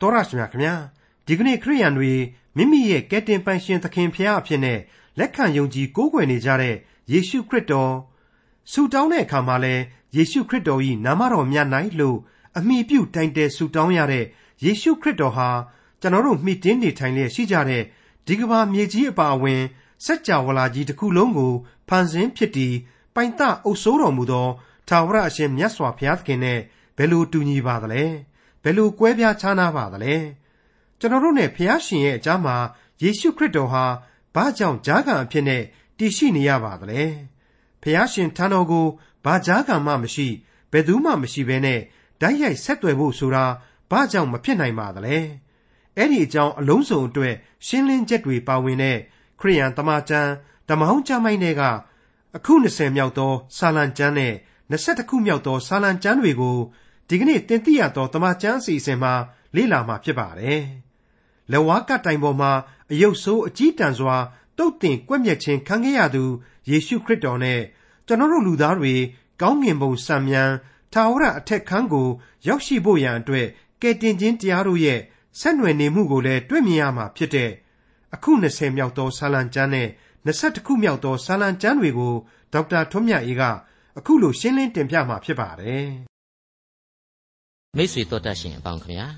တော်ရရှိမြခင်ဗျာဒီကနေ့ခရိယန်တွေမိမိရဲ့ကယ်တင်ပိုင်ရှင်သခင်ဖျားအဖြစ်နဲ့လက်ခံယုံကြည်ကိုးကွယ်နေကြတဲ့ယေရှုခရစ်တော်ဆုတောင်းတဲ့အခါမှာလဲယေရှုခရစ်တော်၏နာမတော်မြတ်၌လို့အမိပြုတိုင်တယ်ဆုတောင်းရတဲ့ယေရှုခရစ်တော်ဟာကျွန်တော်တို့မှီတင်းနေထိုင်လျက်ရှိကြတဲ့ဒီကဘာမြေကြီးအပါအဝင်စัจ java လာကြီးတစ်ခုလုံးကိုဖန်ဆင်းဖြစ်တည်ပိုင်တအုပ်စိုးတော်မူသောထာဝရအရှင်မြတ်စွာဘုရားသခင်နဲ့ဘယ်လိုတူညီပါသလဲ ဘယ်လိုကွဲပြားခြားနားပါသလဲကျွန်တော်တို့နဲ့ဘုရားရှင်ရဲ့အကြားမှာယေရှုခရစ်တော်ဟာဘာကြောင့်ဂျားကံအဖြစ်နဲ့တည်ရှိနေရပါသလဲဘုရားရှင်ထံတော်ကိုဘာဂျားကံမှမရှိဘယ်သူမှမရှိဘဲနဲ့ဓာတ်ရိုက်ဆက်သွယ်ဖို့ဆိုတာဘာကြောင့်မဖြစ်နိုင်ပါသလဲအဲ့ဒီအကြောင်းအလုံးစုံအတွက်ရှင်းလင်းချက်တွေပါဝင်တဲ့ခရိယန်တမန်ကျမ်းဓမ္မဟောင်းကျမ်းမိုင်းတွေကအခု20မြောက်သောစာလံကျမ်းနဲ့21ခုမြောက်သောစာလံကျမ်းတွေကို ဒီကနေ့တင်ပြရသောတမန်ကျမ်းအစီအစဉ်မှာလေ့လာမှာဖြစ်ပါတယ်။လက်ဝါးကတိုင်ပေါ်မှာအယုတ်ဆိုးအကြီးတန်းစွာတုတ်တင်ကွက်မြက်ခြင်းခံခဲ့ရသူယေရှုခရစ်တော်နဲ့ကျွန်တော်တို့လူသားတွေကောင်းငင်ဘုံစံမြန်ထာဝရအထက်ခန်းကို ရောက်ရှိဖို့ရန်အတွက်ကယ်တင်ခြင်းတရားတို့ရဲ့ဆက်နွယ်နေမှုကိုလည်းတွေ့မြင်ရမှာဖြစ်တဲ့အခု20မြောက်သောဆာလံကျမ်းနဲ့21ခုမြောက်သောဆာလံကျမ်းတွေကိုဒေါက်တာထွန်းမြတ်အေးကအခုလိုရှင်းလင်းတင်ပြမှာဖြစ်ပါတယ် မိတ်ဆွေတို့တတ်ရှင်အပေါင်းခင်ဗျာ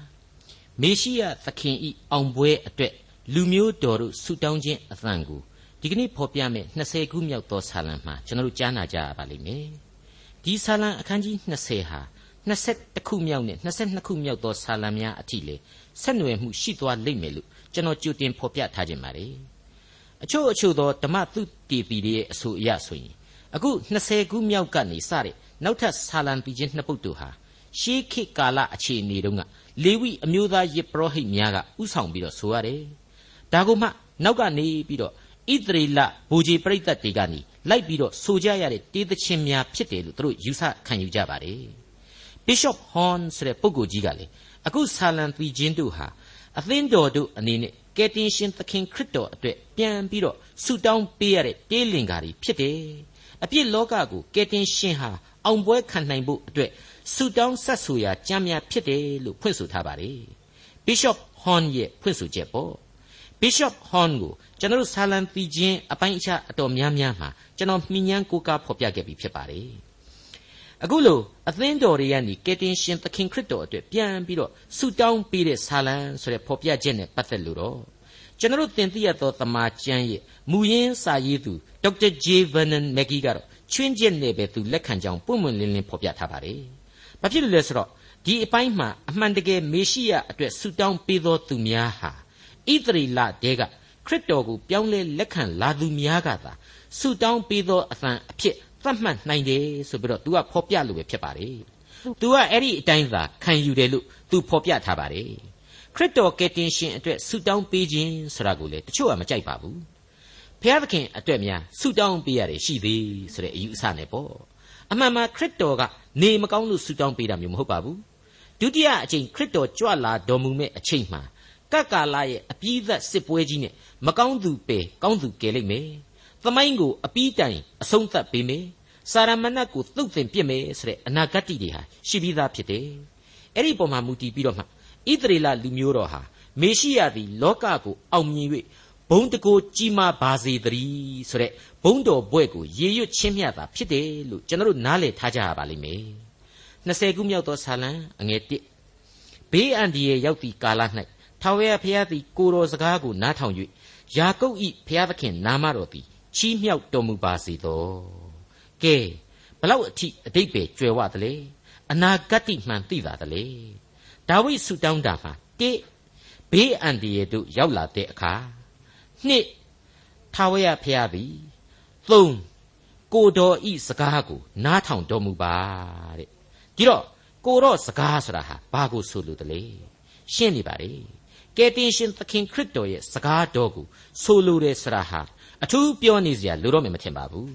မေရှိယသခင်ဤအောင်ပွဲအတွက်လူမျိုးတော်တို့ဆုတောင်းခြင်းအသံကိုဒီကနေ့ဖော်ပြမဲ့20ခုမြောက်သောဆာလံမှာကျွန်တော်တို့ကြားနာကြရပါလိမ့်မယ်ဒီဆာလံအခန်းကြီး20ဟာ21ခုမြောက်နဲ့22ခုမြောက်သောဆာလံများအထိလေဆက်နွယ်မှုရှိသွားလိမ့်မယ်လို့ကျွန်တော်ကြိုတင်ဖော်ပြထားခြင်းပါတယ်အချို့အချို့သောဓမ္မသုတေပီတွေရဲ့အဆိုအရဆိုရင်အခု20ခုမြောက်ကနေစတဲ့နောက်ထပ်ဆာလံပီချင်းနှစ်ပုဒ်တို့ဟာ ရှေးခေတ်ကာလအခြေအနေတုန်းကလေဝိအမျိုးသားယစ်ပရောဟိတ်များကဥဆောင်ပြီးတော့ဆိုရတယ်ဒါကမှနောက်ကနေပြီးတော့ဣသရေလဘူကြီးပြိဿတ်တွေကနေလိုက်ပြီးတော့ဆိုကြရတဲ့တေးသချင်းများဖြစ်တယ်လို့သူတို့ယူဆခံယူကြပါတယ် Bishop Horn ဆိုတဲ့ပုဂ္ဂိုလ်ကြီးကလေအခုဆာလံပီချင်းတို့ဟာအသင်းတော်တို့အနေနဲ့ကယ်တင်ရှင်သခင်ခရစ်တော်အတွက်ပြန်ပြီးတော့ဆုတောင်းပေးရတဲ့တေးလင်္ကာတွေဖြစ်တယ်အပြစ်လောကကိုကယ်တင်ရှင်ဟာ အောင်ပွဲခံနိုင်ဖို့အတွက်ဆုတောင်းဆက်ဆူရာကြံများဖြစ်တယ်လို့ဖွင့်ဆိုထားပါတယ် Bishop Horn ရဲ့ဖွင့်ဆိုချက်ပေါ့ Bishop Horn ကိုကျွန်တော်ဆာလံပီချင်းအပိုင်းအခြားအတော်များများမှာကျွန်တော်မှီညမ်းကိုးကားဖော်ပြခဲ့ပြီးဖြစ်ပါတယ်အခုလိုအသင်းတော်တွေကနေကယ်တင်ရှင်သခင်ခရစ်တော်အတွက်ပြန်ပြီးတော့ဆုတောင်းပေးတဲ့ဆာလံဆိုတဲ့ဖော်ပြချက်နဲ့ပတ်သက်လို့တော့ကျွန်တော်တင်ပြရသောတမန်ကျမ်းရဲ့မူရင်းစာရေးသူဒေါက်တာဂျေဗန်နန်မက်ဂီကတော့ ချွင်းချက်နဲ့ပဲသူလက်ခံကြောင်းပွင့်ပွင့်လင်းလင်းဖော်ပြထားပါတယ်။ဘာဖြစ်လို့လဲဆိုတော့ဒီအပိုင်းမှာအမှန်တကယ်မေရှိယအတွက်ဆုတောင်းပေးသောသူများဟာဣသရေလတဲကခရစ်တော်ကိုပြောင်းလဲလက်ခံလာသူများကသာဆုတောင်းပေးသောအသံအဖြစ်သတ်မှတ်နိုင်တယ်ဆိုပြီးတော့ तू ကဖော်ပြလို့ပဲဖြစ်ပါတယ်။ तू ကအဲ့ဒီအတိုင်းသာခံယူတယ်လို့ तू ဖော်ပြထားပါတယ်။ခရစ်တော်ကယ်တင်ရှင်အတွက်ဆုတောင်းပေးခြင်းဆိုတာကိုလေတချို့ကမကြိုက်ပါဘူး။ ဖျားသခင်အတွက်များဆုတောင်းပေးရတယ်ရှိသေးဆိုတဲ့အယူအဆနဲ့ပေါ့။အမှန်မှခရစ်တော်ကနေမကောင်းလို့ဆုတောင်းပေးတာမျိုးမဟုတ်ပါဘူး။ဒုတိယအချိန်ခရစ်တော်ကြွလာတော်မူမဲ့အချိန်မှာကပ်ကာလရဲ့အပြီးသက်စစ်ပွဲကြီးနဲ့မကောင်းသူပယ်ကောင်းသူကယ်လိုက်မယ်သမိုင်းကိုအပီးတိုင်အဆုံးသတ်ပေးမယ်စာရမဏတ်ကိုသုတ်သင်ပြစ်မယ်ဆိုတဲ့အနာဂတ်တွေဟာရှိပြီးသားဖြစ်တယ်အဲ့ဒီပုံမှာမူတည်ပြီးတော့မှဣသရေလလူမျိုးတော်ဟာမေရှိယသည်လောကကိုအောင်မြင်၍ ဘုံတကိုကြီးမားပါစေတည်းဆိုတဲ့ဘုံတော်ဘွဲ့ကိုရေရွတ်ချင်းမြတ်တာဖြစ်တယ်လို့ကျွန်တော်တို့နားလည်ထားကြရပါလိမ့်မယ်20ခုမြောက်သောဆာလံအငယ်1ဘေးအန္တရာယ်ရောက်သည့်ကာလ၌ထာဝရဘုရားသည်ကိုတော်စကားကိုနားထောင်၍ယာကုပ်ဤဘုရားသခင်နာမတော်သည်ချီးမြှောက်တော်မူပါစေသောကဲဘလောက်အထိအတိတ်ပဲကျွယ်ဝသလဲအနာဂတ်တိမှန်သိတာတလေဒါဝိဆုတောင်းတာမှာတိဘေးအန္တရာယ်တို့ရောက်လာတဲ့အခါ နှစ်ထာဝရဘုရားသည်သုံးကိုတော်ဤစကားကိုနားထောင်တော်မူပါတဲ့ဒီတော့ကိုတော့စကားဆိုတာဟာဘာကိုဆိုလို့တလေရှင်းနေပါလေကယ်တင်ရှင်သခင်ခရစ်တော်ရဲ့စကားတော်ကိုဆိုလိုတယ်ဆရာဟာအထူးပြောနေစရာလိုတော့မယ်မထင်ပါဘူး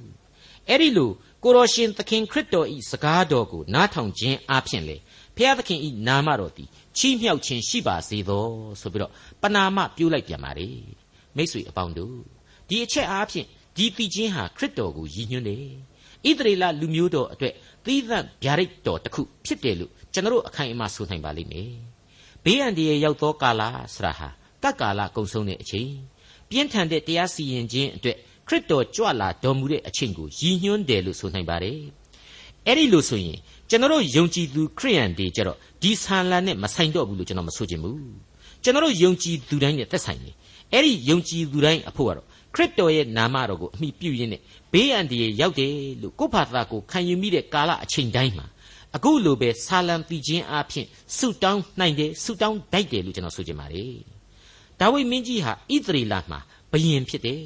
အဲ့ဒီလိုကိုတော်ရှင်သခင်ခရစ်တော်ဤစကားတော်ကိုနားထောင်ခြင်းအပြင်လေဖျားသခင်ဤနာမတော်သည်ချီးမြှောက်ခြင်းရှိပါစေသောဆိုပြီးတော့ပနာမပြုလိုက်ပြန်ပါလေ မိတ်ဆွေအပေါင်းတို့ဒီအချက်အားဖြင့်ဒီသိချင်းဟာခရစ်တော်ကိုရည်ညွှန်းတယ်ဣသရေလလူမျိုးတော်အတွက်သီးသန့်ဗျာဒိတ်တော်တစ်ခုဖြစ်တယ်လို့ကျွန်တော်အခိုင်အမာဆိုနိုင်ပါလိမ့်မယ်ဘဘေးအန္တရာယ်ရောက်သောကာလဆရာဟာကပ်ကာလကုံဆုံးတဲ့အချိန်ပြင်းထန်တဲ့တရားစီရင်ခြင်းအတွက်ခရစ်တော်ကြွလာတော်မူတဲ့အချိန်ကိုရည်ညွှန်းတယ်လို့ဆိုနိုင်ပါတယ်အဲ့ဒီလို့ဆိုရင်ကျွန်တော်ယုံကြည်သူခရိယန်တွေကြတော့ဒီဆာလံနဲ့မဆိုင်တော့ဘူးလို့ကျွန်တော်မဆိုချင်ဘူးကျွန်တော်ယုံကြည်သူတိုင်းနဲ့သက်ဆိုင်တယ် အဲ့ဒီယုံကြည်သူတိုင်းအဖို့ကတော့ခရစ်တော်ရဲ့နာမတော်ကိုအမိပြုရင်းနဲ့ဘေးအန္တရာယ်ရောက်တယ်လို့ကိုယ့်ဘာသာကိုခံယူမိတဲ့ကာလအချိန်တိုင်းမှာအခုလိုပဲဆာလံပီခြင်းအဖြစ်ဆုတောင်းနိုင်တယ်ဆုတောင်းတိုက်တယ်လို့ကျွန်တော်ဆိုချင်ပါတယ်ဒါဝိမင်းကြီးဟာဣသရေလမှာဘယင်ဖြစ်တယ်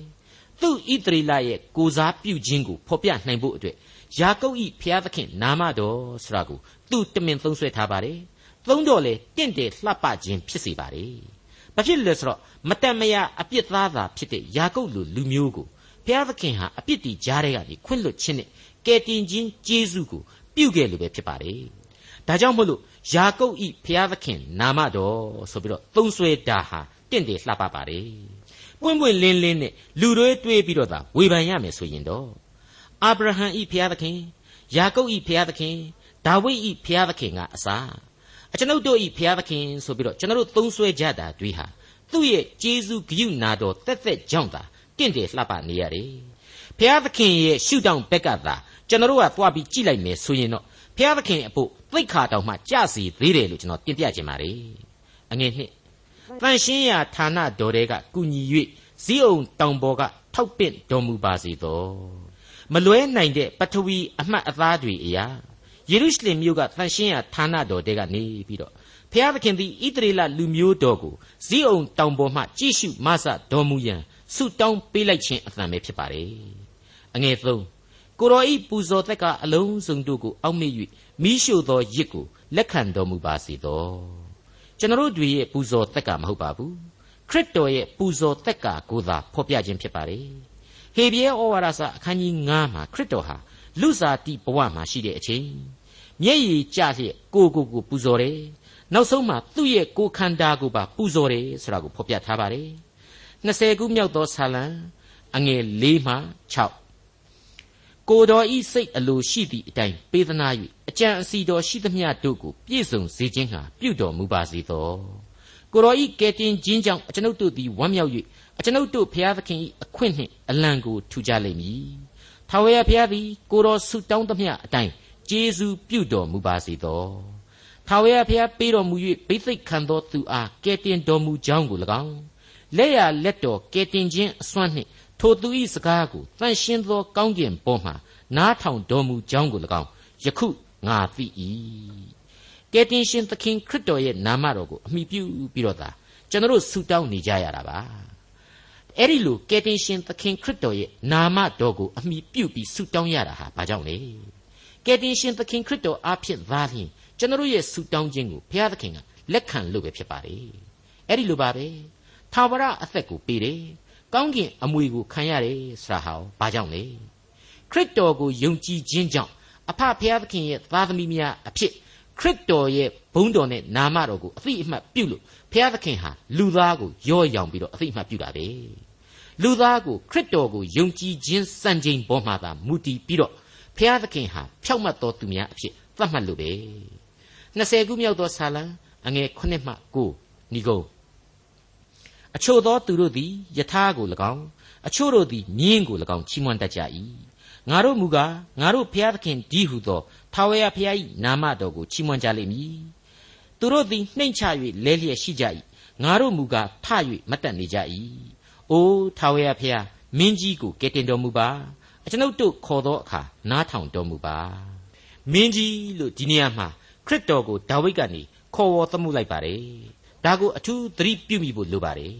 သူ့ဣသရေလရဲ့ကိုစားပြုခြင်းကိုဖော်ပြနိုင်ဖို့အတွက်ယာကုပ်ဤဖျားသခင်နာမတော်ဆိုတာကိုသူတမင်သုံးဆွဲထားပါတယ်သုံးတော့လေတင့်တယ်လှပခြင်းဖြစ်စေပါတယ် ဘာဖြစ်လဲဆိုတော့မတန်မရာအပြစ်သားသာဖြစ်တဲ့ယာကုပ်လူလူမျိုးကိုဘုရားသခင်ဟာအပြစ်တီကြားတဲ့ကနေခွင့်လွှတ်ခြင်းနဲ့ကယ်တင်ခြင်းကျေးဇူးကိုပြုခဲ့လို့ပဲဖြစ်ပါတယ်ဒါကြောင့်မို့လို့ယာကုပ်ဤဘုရားသခင်နာမတော်ဆိုပြီးတော့သုံးဆွဲတာဟာတင့်တယ်လှပပါတယ်ပွင့်ပွင့်လင်းလင်းနဲ့လူတွေတွေးပြီးတော့သာဝေဖန်ရမယ်ဆိုရင်တော့အာဗြဟံဤဘုရားသခင်ယာကုပ်ဤဘုရားသခင်ဒါဝိဒ်ဤဘုရားသခင်ကအစာ အကျွန်ုပ်တို့ဤဘုရားသခင်ဆိုပြီးတော့ကျွန်တော်တို့သုံးဆွဲကြတာတွေဟာသူ့ရဲ့ကျေးဇူးဂရုနာတော်တက်တက်ကြောင့်သာတင့်တယ်လှပနေရတယ်ဘုရားသခင်ရဲ့ရှုထောင့်ဘက်ကသာကျွန်တော်တို့ကသွားပြီးကြည့်လိုက်မယ်ဆိုရင်တော့ဘုရားသခင်အဖို့သိခါတောင်မှကြစီသေးတယ်လို့ကျွန်တော်တင်ပြခြင်းပါတယ်အငယ်နှစ်တန်ရှင်းရာဌာနတော်တွေကကုညီ၍ဇီးအောင်တောင်ပေါ်ကထောက်ပင့်တော်မူပါစေသောမလွဲနိုင်တဲ့ပထဝီအမှတ်အသားတွေအရာ ယေရုရှလင်မြို့ကတန်ရှင်းရာဌာနတော်တွေကနေပြီးတော့ဖျားသခင်သည်ဣသရေလလူမျိုးတော်ကိုဇီးအောင်တောင်ပေါ်မှကြည့်ရှုမဆတော်မူရန်ဆုတောင်းပေးလိုက်ခြင်းအသံပဲဖြစ်ပါတယ်အငယ်သုံးကိုရောဤပူဇော်သက်ကအလုံးစုံတို့ကိုအောက်မေ့၍မိရှို့သောရစ်ကိုလက်ခံတော်မူပါစေသောကျွန်တော်တို့ရဲ့ပူဇော်သက်ကမဟုတ်ပါဘူးခရစ်တော်ရဲ့ပူဇော်သက်ကကိုသာဖော်ပြခြင်းဖြစ်ပါတယ်ဟေဘရဲဩဝါဒစာအခန်းကြီး9မှာခရစ်တော်ဟာလူစားတိဘဝမှာရှိတဲ့အချိန် မျက်ရည်ကျလျက်ကိုကိုကိုပူဇော်တယ်နောက်ဆုံးမှာသူ့ရဲ့ကိုခန္ဓာကိုပါပူဇော်တယ်ဆိုတာကိုဖော်ပြထားပါတယ်20ခုမြောက်သောဆာလံအငယ်၄မှ6ကိုတော်ဤစိတ်အလိုရှိသည့်အတိုင်းပေးသနာ၍အကြံအစီတော်ရှိသမျှတို့ကိုပြည့်စုံစေခြင်းဟာပြုတော်မူပါစေသောကိုတော်ဤကဲတင်ခြင်းကြောင့်အကျွန်ုပ်တို့သည်ဝမ်းမြောက်၍အကျွန်ုပ်တို့ဖျားသခင်၏အခွင့်နှင့်အလံကိုထူကြလိမ့်မည်ထာဝရဘုရားသည်ကိုတော်ဆုတောင်းသမျှအတိုင်း ကျေးဇူးပြုတော်မူပါစေသောထာဝရဘုရားပေးတော်မူ၍ဘိသိက်ခံသောသူအားကဲတင်တော်မူကြောင်းကို၎င်းလက်ရလက်တော်ကဲတင်ခြင်းအစွမ်းနှင့်ထိုသူ၏စကားကိုတန်ရှင်းသောကောင်းကင်ပေါ်မှနားထောင်တော်မူကြောင်းကို၎င်းယခုငါသိ၏ကယ်တင်ရှင်သခင်ခရစ်တော်ရဲ့နာမတော်ကိုအမိပြုပြီးတော့သာကျွန်တော်ဆုတောင်းနေကြရတာပါအဲ့ဒီလိုကယ်တင်ရှင်သခင်ခရစ်တော်ရဲ့နာမတော်ကိုအမိပြုပြီးဆုတောင်းရတာဟာဘာကြောင့်လဲ ကယ်တင်ရှင်သခင်ခရစ်တော်အားဖြင့်သာလျှင်ကျွန်တော်ရဲ့ဆုတောင်းခြင်းကိုဘုရားသခင်ကလက်ခံလို့ပဲဖြစ်ပါတယ်အဲ့ဒီလိုပါပဲထာဝရအသက်ကိုပေးတယ်ကောင်းကင်အမွေကိုခံရတယ်ဆိုတာဟာဘာကြောင့်လဲခရစ်တော်ကိုယုံကြည်ခြင်းကြောင့်အဖဖျားသခင်ရဲ့သားသမီးများအဖြစ်ခရစ်တော်ရဲ့ဘုန်းတော်နဲ့နာမတော်ကိုအသိအမှတ်ပြုလို့ဖျားသခင်ဟာလူသားကိုရော့ရောင်ပြီးတော့အသိအမှတ်ပြုတာပဲလူသားကိုခရစ်တော်ကိုယုံကြည်ခြင်းစံချိန်ပေါ်မှာသာမူတည်ပြီးတော့ ဖျားသခင်ဟာဖြောက်မှတ်တော်သူများအဖြစ်သတ်မှတ်လို့ပဲ20ခုမြောက်သောဆာလံအငယ်9မှ9ဏီကုံအချို့သောသူတို့သည်ယထာကို၎င်းအချို့တို့သည်မြင်းကို၎င်းချီးမွမ်းတတ်ကြ၏ငါတို့မူကားငါတို့ဖျားသခင်ဒီဟုသောထာဝရဘုရား၏နာမတော်ကိုချီးမွမ်းကြလိမ့်မည်သူတို့သည်နှိမ့်ချ၍လဲလျက်ရှိကြ၏ငါတို့မူကားထ၍မတက်နေကြ၏အိုးထာဝရဘုရားမင်းကြီးကိုကယ်တင်တော်မူပါ အကျွန်ုပ်တို့ခေါ်သောအခါနားထောင်တော်မူပါမင်းကြီးလို့ဒီနေရာမှာခရစ်တော်ကိုဒါဝိဒ်ကနေခေါ်ဝေါ်သမှုလိုက်ပါတယ်ဒါကိုအထူးသတိပြုမိဖို့လိုပါတယ်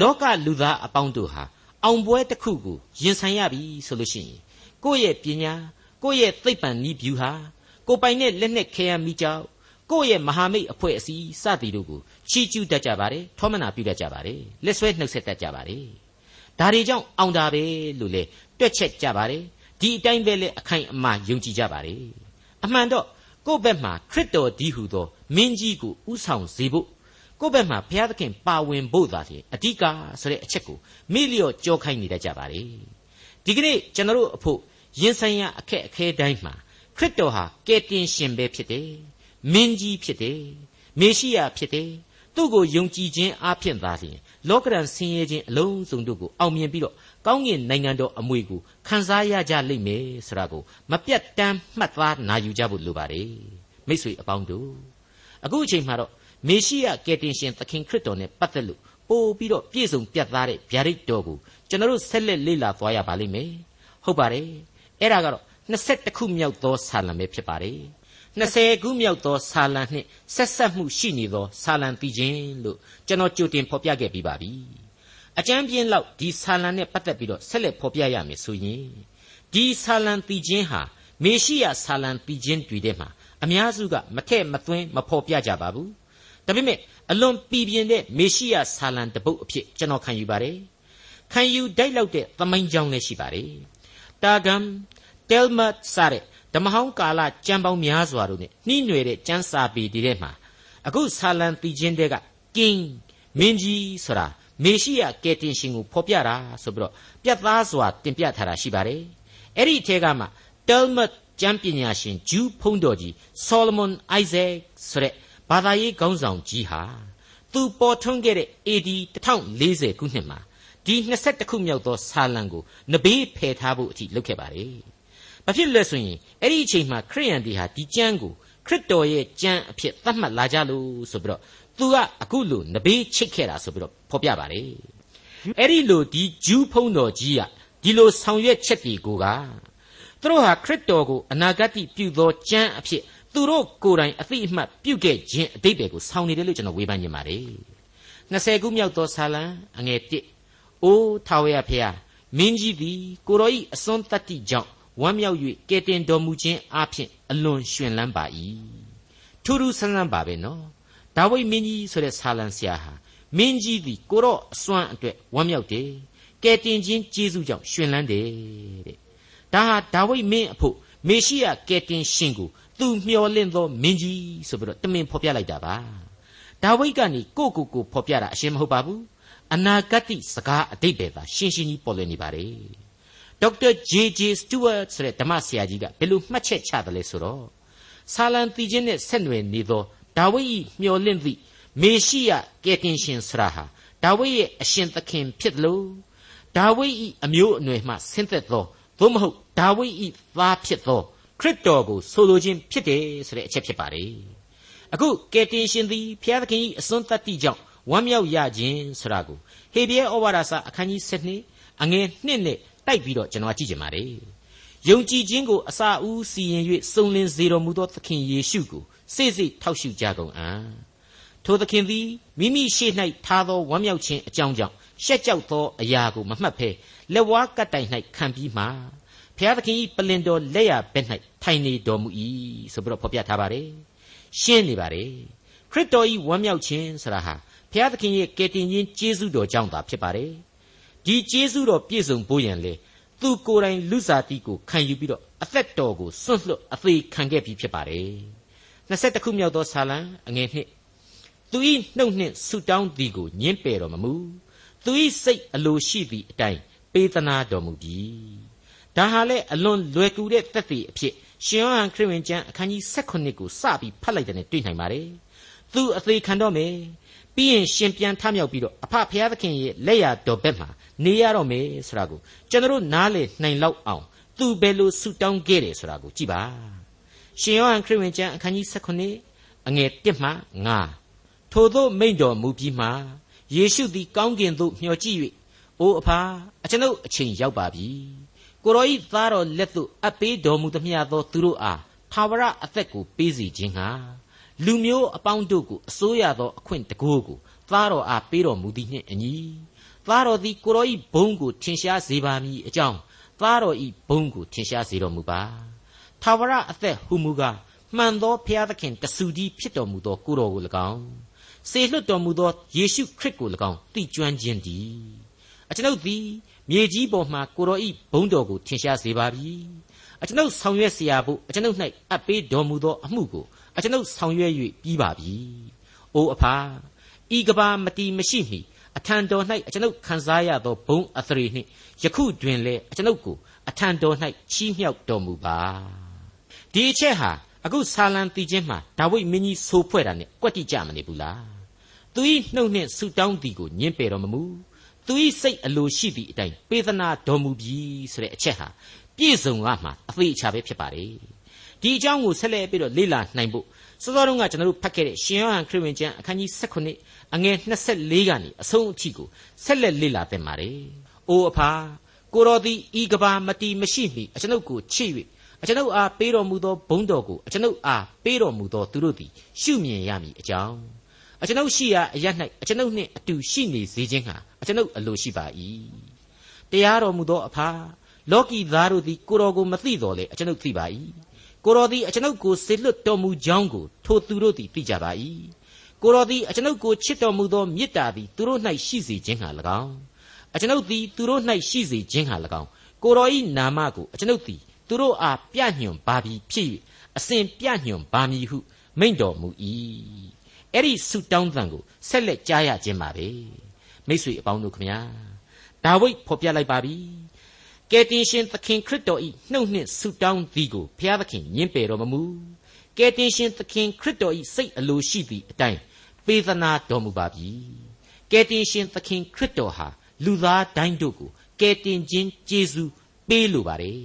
လောကလူသားအပေါင်းတို့ဟာအောင်ပွဲတစ်ခုကိုရင်ဆိုင်ရပြီဆိုလို့ရှိရင်ကိုယ့်ရဲ့ပညာကိုယ့်ရဲ့သိပ္ပံနည်းဗျူဟာကိုပိုင်တဲ့လက်နဲ့ခဲယမ်းမိကြောက်ကိုယ့်ရဲ့မဟာမိတ်အဖွဲ့အစည်းစသည်တို့ကိုချီးကျူးတတ်ကြပါတယ်ထောမနာပြုတတ်ကြပါတယ်လက်ဆွဲနှုတ်ဆက်တတ်ကြပါတယ်ဒါတွေကြောင့်အောင်တာပဲလို့လေ တွက်ချက်ကြပါတယ်ဒီအတိုင်းပဲလေအခိုင်အမာယုံကြည်ကြပါတယ်အမှန်တော့ကိုယ့်ဘက်မှာခရစ်တော်ဒီဟုသောမင်းကြီးကိုဥဆောင်စေဖို့ကိုယ့်ဘက်မှာဘုရားသခင်ပါဝင်ဖို့သာလေအဓိကဆိုတဲ့အချက်ကိုမိလျော့ကြောခိုင်းနေတတ်ကြပါလေဒီကနေ့ကျွန်တော်တို့အဖို့ရင်ဆိုင်ရာအခက်အခဲတိုင်းမှာခရစ်တော်ဟာကယ်တင်ရှင်ပဲဖြစ်တယ်မင်းကြီးဖြစ်တယ်မေရှိယဖြစ်တယ် သူ့ကိုယုံကြည်ခြင်းအဖြစ်သာလျှင်လောကရန်ဆင်းရဲခြင်းအလုံးစုံတို့ကိုအောင်မြင်ပြီးတော့ကောင်းကင်နိုင်ငံတော်အမွေကိုခံစားရကြလိမ့်မယ်ဆိုတာကိုမပြတ်တမ်းမှတ်သားနာယူကြဖို့လိုပါတယ်မိတ်ဆွေအပေါင်းတို့အခုအချိန်မှာတော့မေရှိယကယ်တင်ရှင်သခင်ခရစ်တော်နဲ့ပတ်သက်လို့ပို့ပြီးတော့ပြည့်စုံပြတ်သားတဲ့ဗျာဒိတ်တော်ကိုကျွန်တော်တို့ဆက်လက်လေ့လာသွားရပါလိမ့်မယ်ဟုတ်ပါတယ်အဲ့ဒါကတော့21ခုမြောက်သောဆာလံပဲဖြစ်ပါတယ် 20ခုမြောက်သောဆာလံနှင့်ဆက်ဆက်မှုရှိနေသောဆာလံတည်ခြင်းလို့ကျွန်တော်ကြိုတင်ဖော်ပြခဲ့ပြီးပါပြီအကျမ်းပြင်းလောက်ဒီဆာလံနဲ့ပတ်သက်ပြီးတော့ဆက်လက်ဖော်ပြရမယ်ဆိုရင်ဒီဆာလံတည်ခြင်းဟာမေရှိယဆာလံတည်ခြင်းတွေထဲမှာအများစုကမထက်မသွင်းမဖော်ပြကြပါဘူးဒါပေမဲ့အလွန်ပြည်ပြင်းတဲ့မေရှိယဆာလံတပုတ်အဖြစ်ကျွန်တော်ခံယူပါတယ်ခံယူတိုက်လောက်တဲ့သမိုင်းကြောင်းလည်းရှိပါတယ်တာဂမ်တယ်လ်မတ်စတဲ့ ဓမ္မဟောင်းကာလကျမ်းပေါင်းများစွာတို့နဲ့နှီးနွယ်တဲ့ကျမ်းစာပေတွေထဲမှာအခုဆာလံတီချင်းတဲ့ကကင်းမင်းကြီးဆိုတာမေရှိယကယ်တင်ရှင်ကိုဖော်ပြတာဆိုပြီးတော့ပြတ်သားစွာတင်ပြထားတာရှိပါတယ်အဲ့ဒီအထက်ကမှ Talmud ကျမ်းပညာရှင်ဂျူးဖုံးတော်ကြီး Solomon Isaac ဆိုတဲ့ဘာသာရေးခေါင်းဆောင်ကြီးဟာသူပေါ်ထွန်းခဲ့တဲ့ AD 1040ခုနှစ်မှာဒီ22ခုမြောက်သောဆာလံကိုနဘေးဖယ်ထားဖို့အထိလုပ်ခဲ့ပါတယ်။ ဘာဖြစ်လဲဆိုရင်အဲ့ဒီအချိန်မှာခရိယန်တွေဟာဒီကျမ်းကိုခရစ်တော်ရဲ့ကျမ်းအဖြစ်သတ်မှတ်လာကြလို့ဆိုပြီးတော့သူကအခုလိုနဘေးချိတ်ခဲ့တာဆိုပြီးတော့ဖော်ပြပါတယ်။အဲ့ဒီလိုဒီဂျူးဖုံးတော်ကြီးကဒီလိုဆောင်ရွက်ချက်တွေကိုကသူတို့ဟာခရစ်တော်ကိုအနာဂတ်ပြုသောကျမ်းအဖြစ်သူတို့ကိုယ်တိုင်အသိအမှတ်ပြုခဲ့ခြင်းအတိတ်တွေကိုဆောင်းနေတယ်လို့ကျွန်တော်ဝေဖန်နေပါတယ်။20ခုမြောက်သောဆာလံအငယ်1အိုးထာဝရဖျားမင်းကြီးသည်ကိုတော်ဤအစွန်းတတ္တိကြောင့် ဝမ်းမြောက်၍ကဲတင်တော်မူခြင်းအပြင်အလွန်ရှင်လန်းပါ၏ထူးထူးဆန်းဆန်းပါပဲနော်ဒါဝိဒ်မင်းကြီးဆိုတဲ့ဆာလံဆရာဟာမင်းကြီးသည်ကိုတော့အစွမ်းအတွက်ဝမ်းမြောက်တယ်ကဲတင်ခြင်းကျေးဇူးကြောင့်ရှင်လန်းတယ်တဲ့ဒါဟာဒါဝိဒ်မင်းအဖို့မေရှိယကဲတင်ရှင်ကိုသူမျှော်လင့်သောမင်းကြီးဆိုပြီးတော့တမင်ဖော်ပြလိုက်တာပါဒါဝိဒ်ကနေကိုကိုကိုဖော်ပြတာအရှင်းမဟုတ်ပါဘူးအနာဂတ်စကားအတိတ်ပဲသာရှင်းရှင်းကြီးပေါ်လွင်နေပါတယ် ဒေါက်တာ JJ Stewart ဆိုတဲ့ဓမ္မဆရာကြီးကဘယ်လိုမှတ်ချက်ချတယ်လဲဆိုတော့ဆာလံတီချင်းနဲ့ဆက်နွယ်နေသောဒါဝိဒ်၏မျှော်လင့်သည့်မေရှိယကယ်တင်ရှင်ဆရာဟာဒါဝိဒ်ရဲ့အရှင်သခင်ဖြစ်လို့ဒါဝိဒ်၏အမျိုးအနွယ်မှဆင်းသက်သောသို့မဟုတ်ဒါဝိဒ်၏သားဖြစ်သောခရစ်တော်ကိုဆိုလိုခြင်းဖြစ်တယ်ဆိုတဲ့အချက်ဖြစ်ပါတယ်အခုကယ်တင်ရှင်သည်ဘုရားသခင်၏အစွန်းတတ္တိကြောင့်ဝမ်းမြောက်ရခြင်းဆိုတာကိုဟေဘရဲဩဝါဒစာအခန်းကြီး7အငယ်1နဲ့ တိုက်ပြီးတော့ကျွန်တော်ကြည့်ကြပါမယ်။ယုံကြည်ခြင်းကိုအစာဦးစီရင်၍စုံလင်စေတော်မူသောသခင်ယေရှုကိုစိတ်စိတ်ထောက်ရှုကြကုန်အံ့။ထိုသခင်သည်မိမိရှေ့၌ထားသောဝမ်းမြောက်ခြင်းအကြောင်းကြောင့်ရှက်ကြောက်သောအရာကိုမမှတ်ဖဲလက်ဝါးကပ်တိုင်၌ခံပြီးမှဖျားသခင်၏ပလင်တော်လက်ရဘက်၌ထိုင်နေတော်မူ၏ဆိုပြီးတော့ဖော်ပြထားပါတယ်။ရှင်းနေပါတယ်။ခရစ်တော်၏ဝမ်းမြောက်ခြင်းဆိုတာဟာဘုရားသခင်ရဲ့ကယ်တင်ခြင်းကျေးဇူးတော်ကြောင့်သာဖြစ်ပါတယ် ဒီကျေးဇူးတော်ပြည့်စုံဖို့ရန်လေသူကိုယ်တိုင်လူစားတိကိုခံယူပြီးတော့အသက်တော်ကိုစွန့်လွတ်အသေးခံခဲ့ပြီးဖြစ်ပါတယ်21ခုမြောက်သောဆာလံအငယ်နှစ်သူဤနှုတ်နှင့်ဆူတောင်းသည်ကိုညှင်းပယ်တော်မမူသူဤစိတ်အလိုရှိသည့်အတိုင်းပေးသနာတော်မူပြီဒါဟာလေအလွန်လွယ်ကူတဲ့သက်သေအဖြစ်ရှင်ယောဟန်ခရစ်ဝင်ကျမ်းအခန်းကြီး16ကိုစပြီးဖတ်လိုက်တဲ့တွေ့နိုင်ပါတယ်သူအသေးခံတော့မယ်ပြီးရင်ရှင်ပြန်ထမြောက်ပြီးတော့အဖဖျားသခင်ရဲ့လက်ရတော်ဘက်မှာ နေရတော့မယ်ဆိုတာကိုကျွန်တော်နားလေနိုင်လောက်အောင်သူဘယ်လိုဆူတောင်းခဲ့တယ်ဆိုတာကိုကြည့်ပါရှင်ယောဟန်ခရစ်ဝင်ကျမ်းအခန်းကြီး19အငယ်1မှ9ထို့သောမိန့်တော်မူပြီးမှယေရှုသည်ကောင်းကင်သို့မျှော်ကြည့်၍အိုအဖာအကျွန်ုပ်အချိန်ရောက်ပါပြီကိုရောဤသားတော်လက်သို့အပ်ပေးတော်မူသမျှသောသူတို့အားသာဝရအသက်ကိုပေးစီခြင်းဟာလူမျိုးအပေါင်းတို့ကိုအစိုးရသောအခွင့်တကိုးကိုသားတော်အားပေးတော်မူသည်နှင့်အညီ သားတော်သည်ကိုရောဤဘုံကိုထင်ရှားစေပါမည်အကြောင်းသားတော်ဤဘုံကိုထင်ရှားစေတော်မူပါထာဝရအသက်ဟုမူကားမှန်သောဘုရားသခင်တဆူကြီးဖြစ်တော်မူသောကိုတော်ကို၎င်းစေလွှတ်တော်မူသောယေရှုခရစ်ကို၎င်းသိကျွမ်းခြင်းသည်အကျွန်ုပ်သည်မြေကြီးပေါ်မှကိုတော်ဤဘုံတော်ကိုထင်ရှားစေပါပြီအကျွန်ုပ်ဆောင်ရွက်เสียဖို့အကျွန်ုပ်၌အပ်ပေးတော်မူသောအမှုကိုအကျွန်ုပ်ဆောင်ရွက်၍ပြီးပါပြီ။အိုအဖာဤကဘာမတီမရှိမီ အထံတော်၌အကျွန်ုပ်ခံစားရသောဘုံအသရေနှင့်ယခုတွင်လည်းအကျွန်ုပ်ကိုအထံတော်၌ချီးမြှောက်တော်မူပါ။ဒီအချက်ဟာအခုဆာလံတီချင်းမှာဒါဝိဒ်မင်းကြီးဆိုဖွဲ့တာနဲ့ကွက်တိကြမနေဘူးလားသူဤနှုတ်နှင့်ဆူတောင်းသည်ကိုညင်းပယ်တော်မမူသူဤစိတ်အလိုရှိသည့်အတိုင်းပေးသနာတော်မူပြီဆိုတဲ့အချက်ဟာပြည့်စုံကမှအသေးအချာပဲဖြစ်ပါတယ်ဒီအကြောင်းကိုဆက်လက်ပြီးတော့လေ့လာနိုင်ဖို့ စောစောတုန်းကကျွန်တော်တို့ဖတ်ခဲ့တဲ့ရှင်ယောဟန်ခရစ်ဝင်ကျမ်းအခန်းကြီး18အငယ်24ကနေအဆုံးအထိကိုဆက်လက်လေ့လာသင့်ပါတယ်။အိုအဖာကိုတော်သည်ဤကဘာမတီမရှိမီအကျွန်ုပ်ကိုချစ်၍အကျွန်ုပ်အားပေးတော်မူသောဘုန်းတော်ကိုအကျွန်ုပ်အားပေးတော်မူသောသူတို့သည်ရှုမြင်ရမည်အကြောင်းအကျွန်ုပ်ရှိရာအရ၌အကျွန်ုပ်နှင့်အတူရှိနေစေခြင်းဟာအကျွန်ုပ်အလိုရှိပါ၏တရားတော်မူသောအဖာလောကီသားတို့သည်ကိုတော်ကိုမသိတော်လေအကျွန်ုပ်သိပါ၏ ကိုတော်သည်အကျွန်ုပ်ကိုစေလွတ်တော်မူကြောင်းကိုထိုသူတို့သည်သိကြပါ၏ကိုတော်သည်အကျွန်ုပ်ကိုချစ်တော်မူသောမေတ္တာသည်သူတို့၌ရှိစေခြင်းဟာ၎င်းအကျွန်ုပ်သည်သူတို့၌ရှိစေခြင်းဟာ၎င်းကိုတော်၏နာမကိုအကျွန်ုပ်သည်သူတို့အားပြညွန်ပါပြီဖြစ်၍အစဉ်ပြညွန်ပါမည်ဟုမိန့်တော်မူ၏အဲ့ဒီဆုတောင်းသံကိုဆက်လက်ကြားရခြင်းပါပဲမိတ်ဆွေအပေါင်းတို့ခမညာဒါဝိဒ်ဖော်ပြလိုက်ပါပြီ ကယ်တင်ရှင်သခင်ခရစ်တော်ဤနှုတ်နှင့်ဆုတောင်းသည်ကိုဘုရားသခင်ညင်ပယ်တော်မမူကယ်တင်ရှင်သခင်ခရစ်တော်ဤစိတ်အလိုရှိသည့်အတိုင်းပေးသနာတော်မူပါပြီကယ်တင်ရှင်သခင်ခရစ်တော်ဟာလူသားတိုင်းတို့ကိုကယ်တင်ခြင်းကျေးဇူးပေးလိုပါတယ်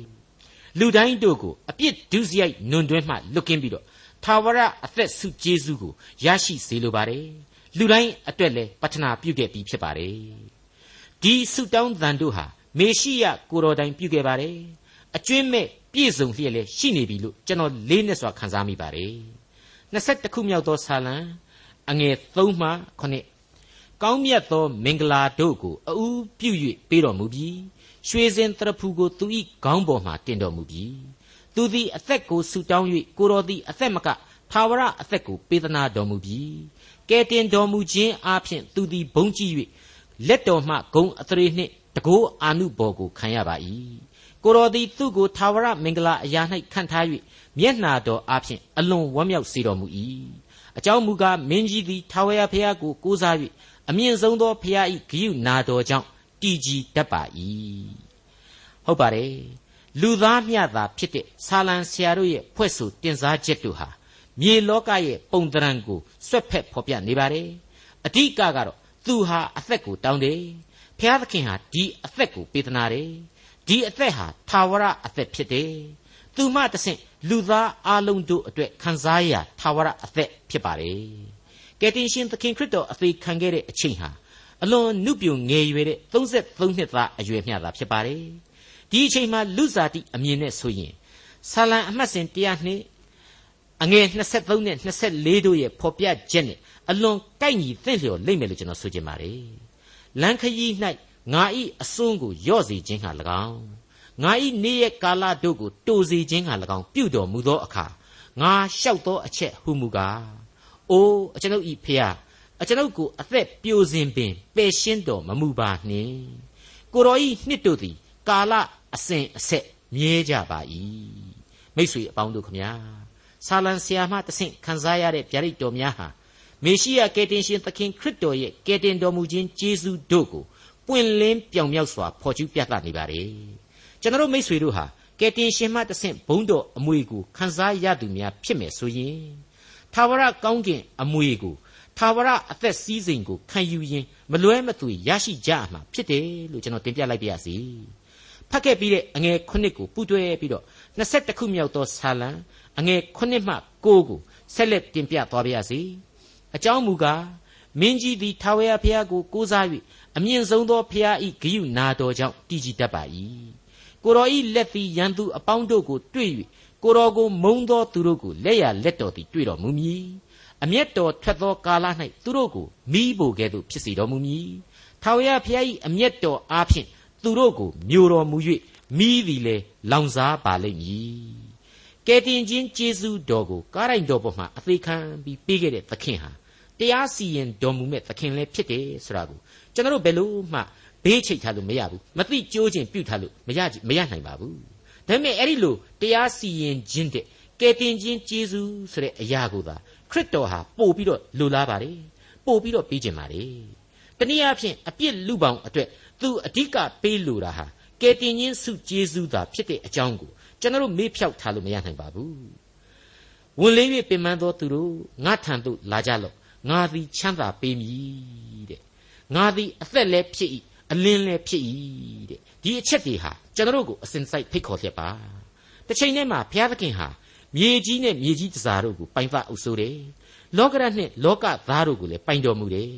လူတိုင်းတို့ကိုအပြစ်ဒုစရိုက်နွန်တွဲမှလွတ်ကင်းပြီးတော့ထာဝရအသက်ဆုကျေးဇူးကိုရရှိစေလိုပါတယ်လူတိုင်းအတွက်လည်းပတ္ထနာပြုခဲ့ပြီးဖြစ်ပါတယ်ဒီဆုတောင်းသံတို့ဟာ မေရှိယကိုတော်တိုင်ပြုခဲ့ပါတယ်အကျွင်းမဲ့ပြည့်စုံလျက်လည်းရှိနေပြီလို့ကျွန်တော်လေးနဲ့စွာခန်းစားမိပါတယ်21ခုမြောက်သောဆာလံအငယ်3မှ9ကောင်းမြတ်သောမင်္ဂလာတို့ကိုအူးပြု၍ပေးတော်မူပြီးရွှေစင်တရဖူကိုသူ၏ခေါင်းပေါ်မှတင်တော်မူပြီးသူသည်အသက်ကိုဆူတောင်း၍ကိုတော်သည်အသက်မကသာဝရအသက်ကိုပေးသနာတော်မူပြီးကဲတင်တော်မူခြင်းအပြင်သူသည်ဘုံကြည့်၍လက်တော်မှဂုံအသရေနှင့် တကိုးအာနုဘော်ကိုခံရပါ၏ကိုတော်သည်သူ့ကိုသာဝရမင်္ဂလာအရာ၌ခံထား၍မျက်နာတော်အပြင်အလွန်ဝမ်းမြောက်စေတော်မူ၏အကြောင်းမူကားမင်းကြီးသည်ထာဝရဘုရားကိုကိုးစား၍အမြင့်ဆုံးသောဘုရား၏ဂိယုနာတော်ကြောင့်တည်ကြည်တတ်ပါ၏ဟုတ်ပါတယ်လူသားမျှသာဖြစ်တဲ့ဆာလံဆရာတို့ရဲ့ဖွဲ့ဆိုတင်စားချက်တို့ဟာမြေလောကရဲ့ပုံသဏ္ဍာန်ကိုဆွတ်ဖက်ဖော်ပြနေပါတယ်အဓိကကတော့သူဟာအသက်ကိုတောင်းတယ် ဘုရားသခင်ဟာဒီအသက်ကိုပေးသနာတယ်ဒီအသက်ဟာသာဝရအသက်ဖြစ်တယ်သူမှတဆင့်လူသားအလုံးတို့အတွက်ခံစားရသာဝရအသက်ဖြစ်ပါတယ်ကယ်တင်ရှင်သခင်ခရစ်တော်အသေးခံခဲ့တဲ့အချိန်ဟာအလွန်နုပြုံငယ်ရွယ်တဲ့33နှစ်သားအရွယ်မျှသာဖြစ်ပါတယ်ဒီအချိန်မှာလူစားတိအမြင်နဲ့ဆိုရင်ဆာလံအမှတ်စဉ်100နှစ်အငယ်23နဲ့24တို့ရဲ့ဖော်ပြချက်နဲ့အလွန်ကိုက်ညီသင့်လျော်လိမ့်မယ်လို့ကျွန်တော်ဆိုချင်ပါတယ် လန်ခရီး၌ငါဤအစွန်းကိုယော့စေခြင်းဟာ၎င်းငါဤနေ့ရက်ကာလတို့ကိုတိုးစေခြင်းဟာ၎င်းပြုတော်မူသောအခါငါလျှောက်သောအချက်ဟုမူကားအိုးအကျွန်ုပ်ဤဖျားအကျွန်ုပ်ကိုအသက်ပြိုစင်ပင်ပယ်ရှင်းတော်မမူပါနှင့်ကိုတော်ဤနှစ်တို့သည်ကာလအစဉ်အဆက်မြဲကြပါ၏မိษွေအပေါင်းတို့ခမညာဆာလံဆရာမတဆင့်ခံစားရတဲ့ဗျာဒိတ်တော်များဟာ မေရှိယကယ်တင်ရှင်သခင်ခရစ်တော်ရဲ့ကယ်တင်တော်မူခြင်းကျေးဇူးတို့ကိုပွင့်လင်းပြောင်မြောက်စွာဖော်ကျူးပြသနေပါတယ်ကျွန်တော်မိษွေတို့ဟာကယ်တင်ရှင်မှတဆင့်ဘုန်းတော်အမွေကိုခံစားရသူများဖြစ်မယ်ဆိုရင်သာဝရကောင်းကင်အမွေကိုသာဝရအသက်စည်းစိမ်ကိုခံယူရင်မလွဲမသွေရရှိကြမှာဖြစ်တယ်လို့ကျွန်တော်တင်ပြလိုက်ပါရစေဖတ်ခဲ့ပြီးတဲ့အငယ်9ကိုပူးတွဲပြီးတော့21ခုမြောက်သောဆာလံအငယ်9မှ9ကိုဆက်လက်တင်ပြသွားပါရစေ အကြောင်းမူကားမင်းကြီးသည်ထာဝရဘုရားကိုကိုးစား၍အမြင့်ဆုံးသောဘုရား၏ဂိယုနာတော်ကြောင့်တည်ကြည်တတ်ပါ၏ကိုတော်၏လက်သည်ရန်သူအပေါင်းတို့ကိုတွေ့၍ကိုတော်ကိုမုံသောသူတို့ကိုလက်ရလက်တော်သည်တွေ့တော်မူမည်အမျက်တော်ထွက်သောကာလ၌သူတို့ကိုမိဖို့ကဲ့သို့ဖြစ်စေတော်မူမည်ထာဝရဘုရား၏အမျက်တော်အားဖြင့်သူတို့ကိုမျိုးတော်မူ၍မိသည်လေလောင်စားပါလိမ့်မည်ကယ်တင်ခြင်းကျေးဇူးတော်ကိုကားရိုင်တော်ပေါ်မှာအသေးခံပြီးပေးခဲ့တဲ့သခင်ဟာ တရားစီရင်တော်မူမဲ့သခင်လည်းဖြစ်တယ်ဆိုတာကိုကျွန်တော်တို့ဘယ်လို့မှဘေးချိတ်ထားလို့မရဘူးမသိကြိုးခြင်းပြုတ်ထားလို့မရမရနိုင်ပါဘူးဒါပေမဲ့အဲ့ဒီလိုတရားစီရင်ခြင်းတဲ့ကယ်တင်ခြင်းကျေးဇူးဆိုတဲ့အရာကိုသာခရစ်တော်ဟာပို့ပြီးတော့လိုလားပါတယ်ပို့ပြီးတော့ပေးခြင်းပါတယ်တနည်းအားဖြင့်အပြစ်လူပောင်အတွက်သူအဓိကပေးလိုတာဟာကယ်တင်ခြင်းစုကျေးဇူးသာဖြစ်တဲ့အကြောင်းကိုကျွန်တော်တို့မေ့ဖြောက်ထားလို့မရနိုင်ပါဘူးဝဝင်လေး၍ပင်ပန်းသောသူတို့ငါထံသို့လာကြလော့ ငါသည်ချမ်းသာပေးမည်တဲ့ငါသည်အသက်လည်းဖြစ်၏အလင်းလည်းဖြစ်၏တဲ့ဒီအချက်တွေဟာကျွန်တော်တို့ကိုအစဉ်စိုက်ဖိတ်ခေါ်ခဲ့ပါတစ်ချိန်တည်းမှာဘုရားသခင်ဟာမြေကြီးနဲ့မြေကြီးတစားတို့ကိုပိုင်ဖအုပ်စိုးတယ်လောကရနှင့်လောကသားတို့ကိုလည်းပိုင်တော်မူတယ်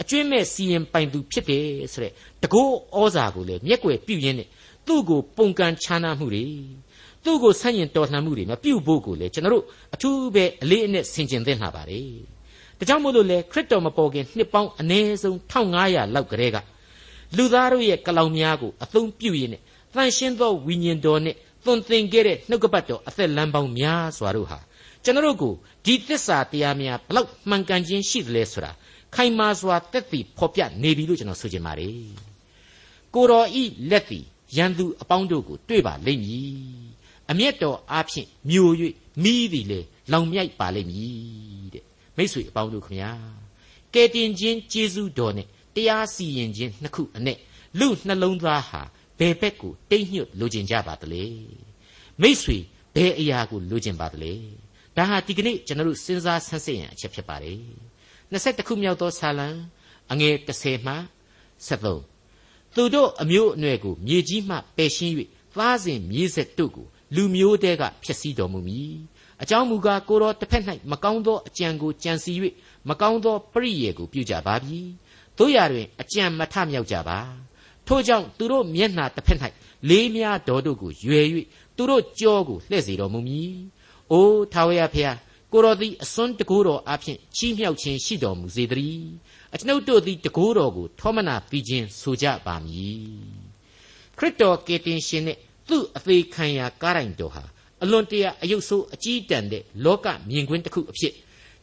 အကျွင့်မဲ့စီရင်ပိုင်သူဖြစ်တယ်ဆိုတဲ့တကောဩဇာကိုလည်းမျက်ွယ်ပြုရင်းနဲ့သူ့ကိုပုံကန်ချမ်းသာမှုတွေသူ့ကိုဆန့်ကျင်တော်လှန်မှုတွေမပြုတ်ဖို့ကိုလည်းကျွန်တော်တို့အထူးပဲအလေးအနက်ဆင်ခြင်သင့်လာပါတယ် ဒါကြောင့်မို့လို့လေခရစ်တော်မပေါ်ခင်နှစ်ပေါင်းအနည်းဆုံး1500လောက်ကလေးကလူသားတို့ရဲ့ကလောင်များကိုအသုံးပြုရင်းနဲ့တန်ရှင်းသောဝိညာဉ်တော်နဲ့သွန်သင်ခဲ့တဲ့နှုတ်ကပတ်တော်အသက်လမ်းပေါင်းများစွာတို့ဟာကျွန်တော်တို့ကိုဒီသစ္စာတရားများဘလောက်မှန်ကန်ခြင်းရှိသလဲဆိုတာခိုင်မာစွာတက်တည်ဖော်ပြနေပြီလို့ကျွန်တော်ဆိုချင်ပါတယ်ကိုတော်ဤလက်သည်ရန်သူအပေါင်းတို့ကိုတွေ့ပါလိမ့်မည်အမျက်တော်အားဖြင့်မျိုး၍မိသည်လေလောင်မြိုက်ပါလိမ့်မည်တဲ့ မိတ်ဆွေအပေါင်းတို့ခမညာကဲတင်ခြင်းကျေးဇူးတော်နဲ့တရားစီရင်ခြင်းနှစ်ခုအနဲ့လူနှလုံးသားဟာဘယ်ဘက်ကိုတိတ်ညွတ်လိုချင်ကြပါသလဲမိတ်ဆွေဘယ်အရာကိုလိုချင်ပါသလဲဒါဟာဒီကနေ့ကျွန်တော်တို့စဉ်းစားဆန်းစစ်ရန်အချက်ဖြစ်ပါတယ်21ခုမြောက်သောဆာလံအငယ်30မှ73သူတို့အမျိုးအနွယ်ကိုမြေကြီးမှပယ်ရှင်း၍သားစဉ်မြေးဆက်တို့ကိုလူမျိုးတဲကဖျက်ဆီးတော်မူမည် အကြောင်းမူကားကိုတော်တစ်ဖက်၌မကောင်းသောအကြံကိုကြံစီ၍မကောင်းသောပရိယေကိုပြုကြပါပြီတို့ရတွင်အကြံမထမြောက်ကြပါထို့ကြောင့်သူတို့မျက်နှာတစ်ဖက်၌လေးများတော်တို့ကိုရွယ်၍သူတို့ကြောကိုလှည့်စေတော်မူမည်။အိုးထာဝရဘုရားကိုတော်သည်အစွန်းတကိုးတော်အဖျင်ချီးမြှောက်ခြင်းရှိတော်မူစေတည်း။အကျွန်ုပ်တို့သည်တကိုးတော်ကိုထောမနာပြီးခြင်းဆိုကြပါမည်။ခရစ်တော်ကေတင်ရှင်နှင့်သူ့အသေးခံရာကားတိုင်တော်ဟာ အလွန်တရာအယုတ်ဆိုးအကြီးတန်းတဲ့လောကမြင်ကွင်းတစ်ခုအဖြစ်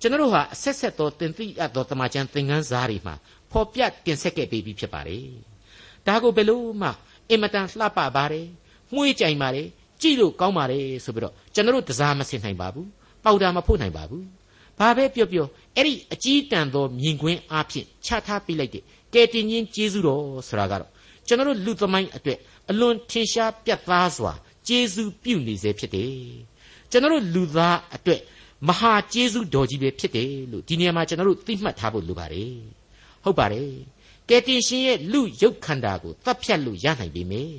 ကျွန်တော်တို့ဟာအဆက်ဆက်သောတင်သိအပ်သောတမန်ကျန်သင်ခန်းစာတွေမှာဖော်ပြတင်ဆက်ခဲ့ပြီးဖြစ်ပါတယ်။ဒါကိုဘယ်လို့မှအင်မတန်လှပပါတယ်။မှုေးကြိုင်ပါတယ်။ကြည့်လို့ကောင်းပါတယ်ဆိုပြီးတော့ကျွန်တော်တို့တစားမစင်နိုင်ပါဘူး။ပေါတာမဖို့နိုင်ပါဘူး။ဘာပဲပြောပြောအဲ့ဒီအကြီးတန်းသောမြင်ကွင်းအဖြစ်ချထားပြလိုက်တဲ့ကဲတင်ချင်းကျေးဇူးတော်ဆိုတာကတော့ကျွန်တော်တို့လူသမိုင်းအတွက်အလွန်ထင်ရှားပြတ်သားစွာ ကျေးဇူးပြုနေစေဖြစ်တယ်။ကျွန်တော်တို့လူသားအတွက်မဟာကျေးဇူးတော်ကြီးပဲဖြစ်တယ်လို့ဒီနေရာမှာကျွန်တော်တို့သိမှတ်ထားဖို့လိုပါတယ်။ဟုတ်ပါတယ်။ကယ်တင်ရှင်ရဲ့လူရုပ်ခန္ဓာကိုသတ်ဖြတ်လို့ရနိုင်ပေမယ့်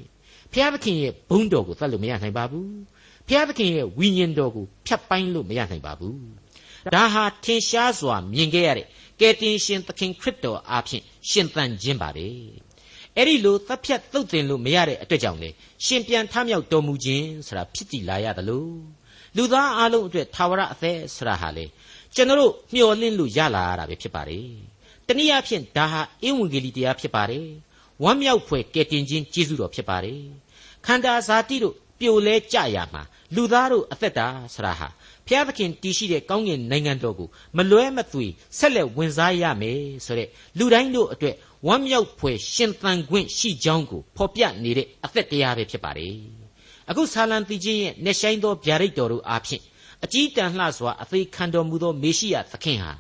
ဖျားသခင်ရဲ့ဘုန်းတော်ကိုသတ်လို့မရနိုင်ပါဘူး။ဖျားသခင်ရဲ့ဝိညာဉ်တော်ကိုဖြတ်ပိုင်းလို့မရနိုင်ပါဘူး။ဒါဟာထင်ရှားစွာမြင်ခဲ့ရတဲ့ကယ်တင်ရှင်သခင်ခရစ်တော်အားဖြင့်ရှင်သန်ခြင်းပါပဲ။ အဲ့ဒီလိုသတ်ဖြတ်သုတ်သင်လို့မရတဲ့အတွက်ကြောင့်လေရှင်ပြန်ထမြောက်တော်မူခြင်းဆိုတာဖြစ်တည်လာရတယ်လို့လူသားအလုံးအတွက်သာဝရအသက်ဆိုတာဟာလေကျွန်တော်တို့မျှော်လင့်လို့ရလာရတာပဲဖြစ်ပါတယ်တနည်းအားဖြင့်ဒါဟာအင်ဝင်ဂေလိတရားဖြစ်ပါတယ်ဝမ်းမြောက်ဖွယ်ကယ်တင်ခြင်းကျေးဇူးတော်ဖြစ်ပါတယ်ခန္ဓာဇာတိတို့ပြိုလဲကြရမှာလူသားတို့အသက်တာဆရာဟာဖျားသခင်တည်ရှိတဲ့ကောင်းကင်နိုင်ငံတော်ကိုမလွဲမသွေဆက်လက်ဝင်စားရမယ်ဆိုတဲ့လူတိုင်းတို့အတွက် ဝမ်းမြောက်ဖွယ်ရှင်သန်ခွင့်ရှိကြောင်းကိုဖော်ပြနေတဲ့အသက်တရားပဲဖြစ်ပါတယ်အခုဆာလံတီချင်းရဲ့နေဆိုင်သောဗျာဒိတ်တော်တို့အားဖြင့်အကြီးတန်းလှစွာအသေးခံတော်မူသောမေရှိယသခင်ဟာ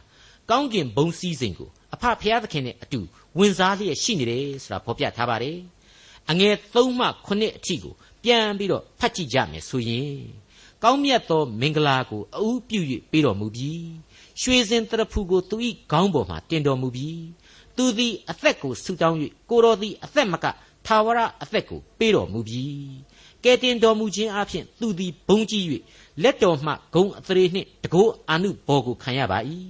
ကောင်းကင်ဘုံစည်းစိမ်ကိုအဖဖျားသခင်နဲ့အတူဝင်စားလျက်ရှိနေတယ်ဆိုတာဖော်ပြထားပါတယ်အငယ်3မှ9အထိကိုပြန်ပြီးတော့ဖတ်ကြည့်ကြမယ်ဆိုရင်ကောင်းမြတ်သောမင်္ဂလာကိုအဦးပြု၍ပေးတော်မူပြီးရွှေစင်တရဖူကိုသူ၏ခေါင်းပေါ်မှာတင်တော်မူပြီး သူသည်အသက်ကိုဆူတောင်း၍ကိုတော်သည်အသက်မကထာဝရအသက်ကိုပေးတော်မူပြီးကဲတင်တော်မူခြင်းအပြင်သူသည်ဘုံကြီး၍လက်တော်မှဂုံအသရေနှင့်တကိုးအာနုဘော်ကိုခံရပါ၏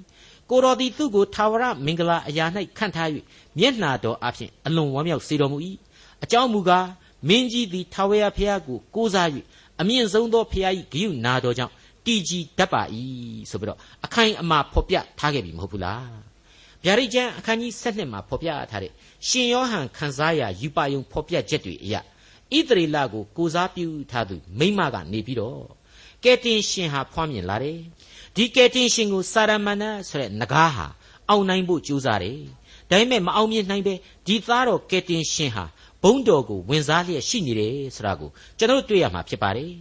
ကိုတော်သည်သူ့ကိုထာဝရမင်္ဂလာအရာ၌ခန့်ထား၍မျက်နှာတော်အပြင်အလွန်ဝမ်းမြောက်စေတော်မူ၏အကြောင်းမူကားမင်းကြီးသည်ထာဝရဘုရားကိုကိုးစား၍အမြင့်ဆုံးသောဘုရား၏ဂိယုနာတော်ကြောင့်တည်ကြည်တတ်ပါ၏ဆိုပြီးတော့အခိုင်အမာဖော်ပြထားခဲ့ပြီမဟုတ်ဘူးလား ဗျာဒိတ်ကျမ်းအခန်းကြီး7မှာဖော်ပြထားတဲ့ရှင်ယောဟန်ခန်းစားရာယူပါယုံဖော်ပြချက်တွေအရဣသရေလကိုကိုစားပြုထားသူမိမကနေပြီးတော့ကယ်တင်ရှင်ဟာဖွားမြင်လာတယ်ဒီကယ်တင်ရှင်ကိုစာရမဏေဆိုတဲ့နဂါးဟာအောင်နိုင်ဖို့ကြိုးစားတယ်ဒါပေမဲ့မအောင်မြင်နိုင်ပဲဒီသားတော်ကယ်တင်ရှင်ဟာဘုံတော်ကိုဝင်စားလျက်ရှိနေတယ်ဆိုတာကိုကျွန်တော်တွေ့ရမှာဖြစ်ပါတယ်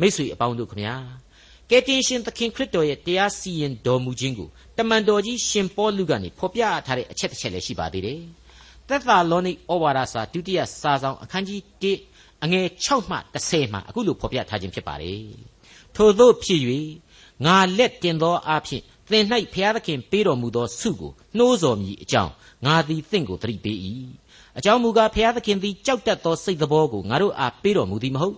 မိတ်ဆွေအပေါင်းတို့ခမညာ ကယ်တင်ရှင်သခင်ခရစ်တော်ရဲ့တရားစီရင်တော်မူခြင်းကိုတမန်တော်ကြီးရှင်ပေါလုကနေဖော်ပြထားတဲ့အချက်တစ်ချက်လည်းရှိပါသေးတယ်သက်သာလောနိဩဝါဒစာဒုတိယစာဆောင်အခန်းကြီး1အငယ်6မှ10မှာအခုလိုဖော်ပြထားခြင်းဖြစ်ပါတယ်ထို့သောဖြစ်၍ငါလက်တင်သောအဖြစ်သင်၌ဖျားသခင်ပေးတော်မူသောဆုကိုနှိုးဆော်မည်အကြောင်းငါသည်သင်ကိုသတိပေး၏အကြောင်းမူကားဖျားသခင်သည်ကြောက်တတ်သောစိတ်တော်ကိုငါတို့အားပေးတော်မူသည်မဟုတ်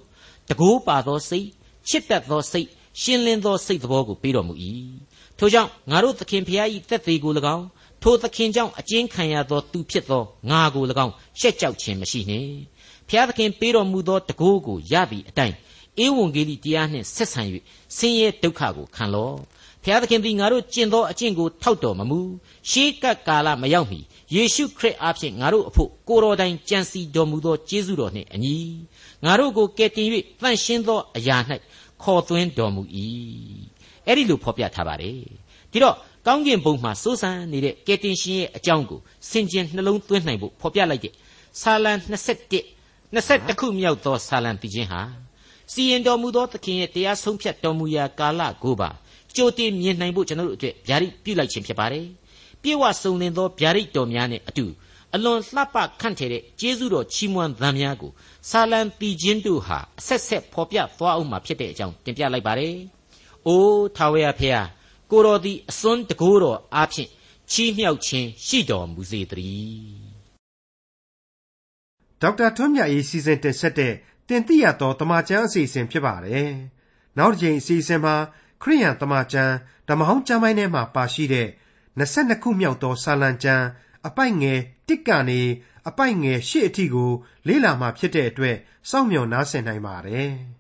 တကိုးပါသောစိတ်ချစ်တတ်သောစိတ် ရှင်းလင်းသောစိတ်တော်ကိုပေးတော်မူ၏ထိုကြောင့်ငါတို့သခင်ဖျား၏သက်သေးကို၎င်းထိုသခင်ကြောင့်အကျဉ်းခံရသောသူဖြစ်သောငါကို၎င်းရှက်ကြောက်ခြင်းမရှိနှင့်ဖျားသခင်ပေးတော်မူသောတကိုးကိုရသည့်အတိုင်းဧဝံဂေလိတရားနှင့်ဆက်ဆံ၍ဆင်းရဲဒုက္ခကိုခံလော့ဖျားသခင်သည်ငါတို့ကျင့်သောအကျင့်ကိုထောက်တော်မမူရှေးကပ်ကာလမရောက်မီယေရှုခရစ်အားဖြင့်ငါတို့အဖို့ကိုတော်တိုင်ကြံစီတော်မူသောကျေးဇူးတော်နှင့်အညီငါတို့ကိုကယ်တင်၍တန့်ရှင်းသောအရာ၌ ခေါ်သွင်းတော်မူ၏အဲ့ဒီလိုဖော်ပြထားပါတယ်ဒီတော့ကောင်းကင်ဘုံမှာစိုးစံနေတဲ့ကယ်တင်ရှင်ရဲ့အကြောင်းကိုစင်ကြင်နှလုံးသွင်းနိုင်ဖို့ဖော်ပြလိုက်တဲ့ဆာလံ21 21ခုမြောက်သောဆာလံပြခြင်းဟာစီရင်တော်မူသောသခင်ရဲ့တရားဆုံးဖြတ်တော်မူရာကာလကိုပါကြိုတင်မြင်နိုင်ဖို့ကျွန်တော်တို့အတွက်ဗျာဒိတ်ပြုလိုက်ခြင်းဖြစ်ပါတယ်ပြေဝစုံလင်သောဗျာဒိတ်တော်များနဲ့အတူ အလွန်လှပခန့်ထည်တဲ့ကျေးဇူးတော်ချီးမွမ်းသံများကိုဆာလံပီခြင်းတို့ဟာအဆက်ဆက်ဖော်ပြသွားအောင်မှာဖြစ်တဲ့အကြောင်းတင်ပြလိုက်ပါတယ်။အိုးထာဝရဖေဟာကိုတော်သည်အစွန်းတကိုးတော်အားဖြင့်ချီးမြှောက်ခြင်းရှိတော်မူစေတည်းဒေါက်တာထွန်းမြတ်ရေးစီစဉ်တင်ဆက်တဲ့တင်ပြရသောတမချန်းအစီအစဉ်ဖြစ်ပါတယ်။နောက်တစ်ချိန်အစီအစဉ်မှာခရိယန်တမချန်းဓမ္မဟောင်းကျမ်းပိုင်းထဲမှာပါရှိတဲ့22ခုမြောက်သောစာလံကျမ်းအပိုက်ငယ် တစ်ကနေအပိုက်ငယ်ရှစ်အထိကို လေ့လာမှဖြစ်တဲ့အတွက် စောင့်မျှော်နားဆင်နိုင်ပါတယ်။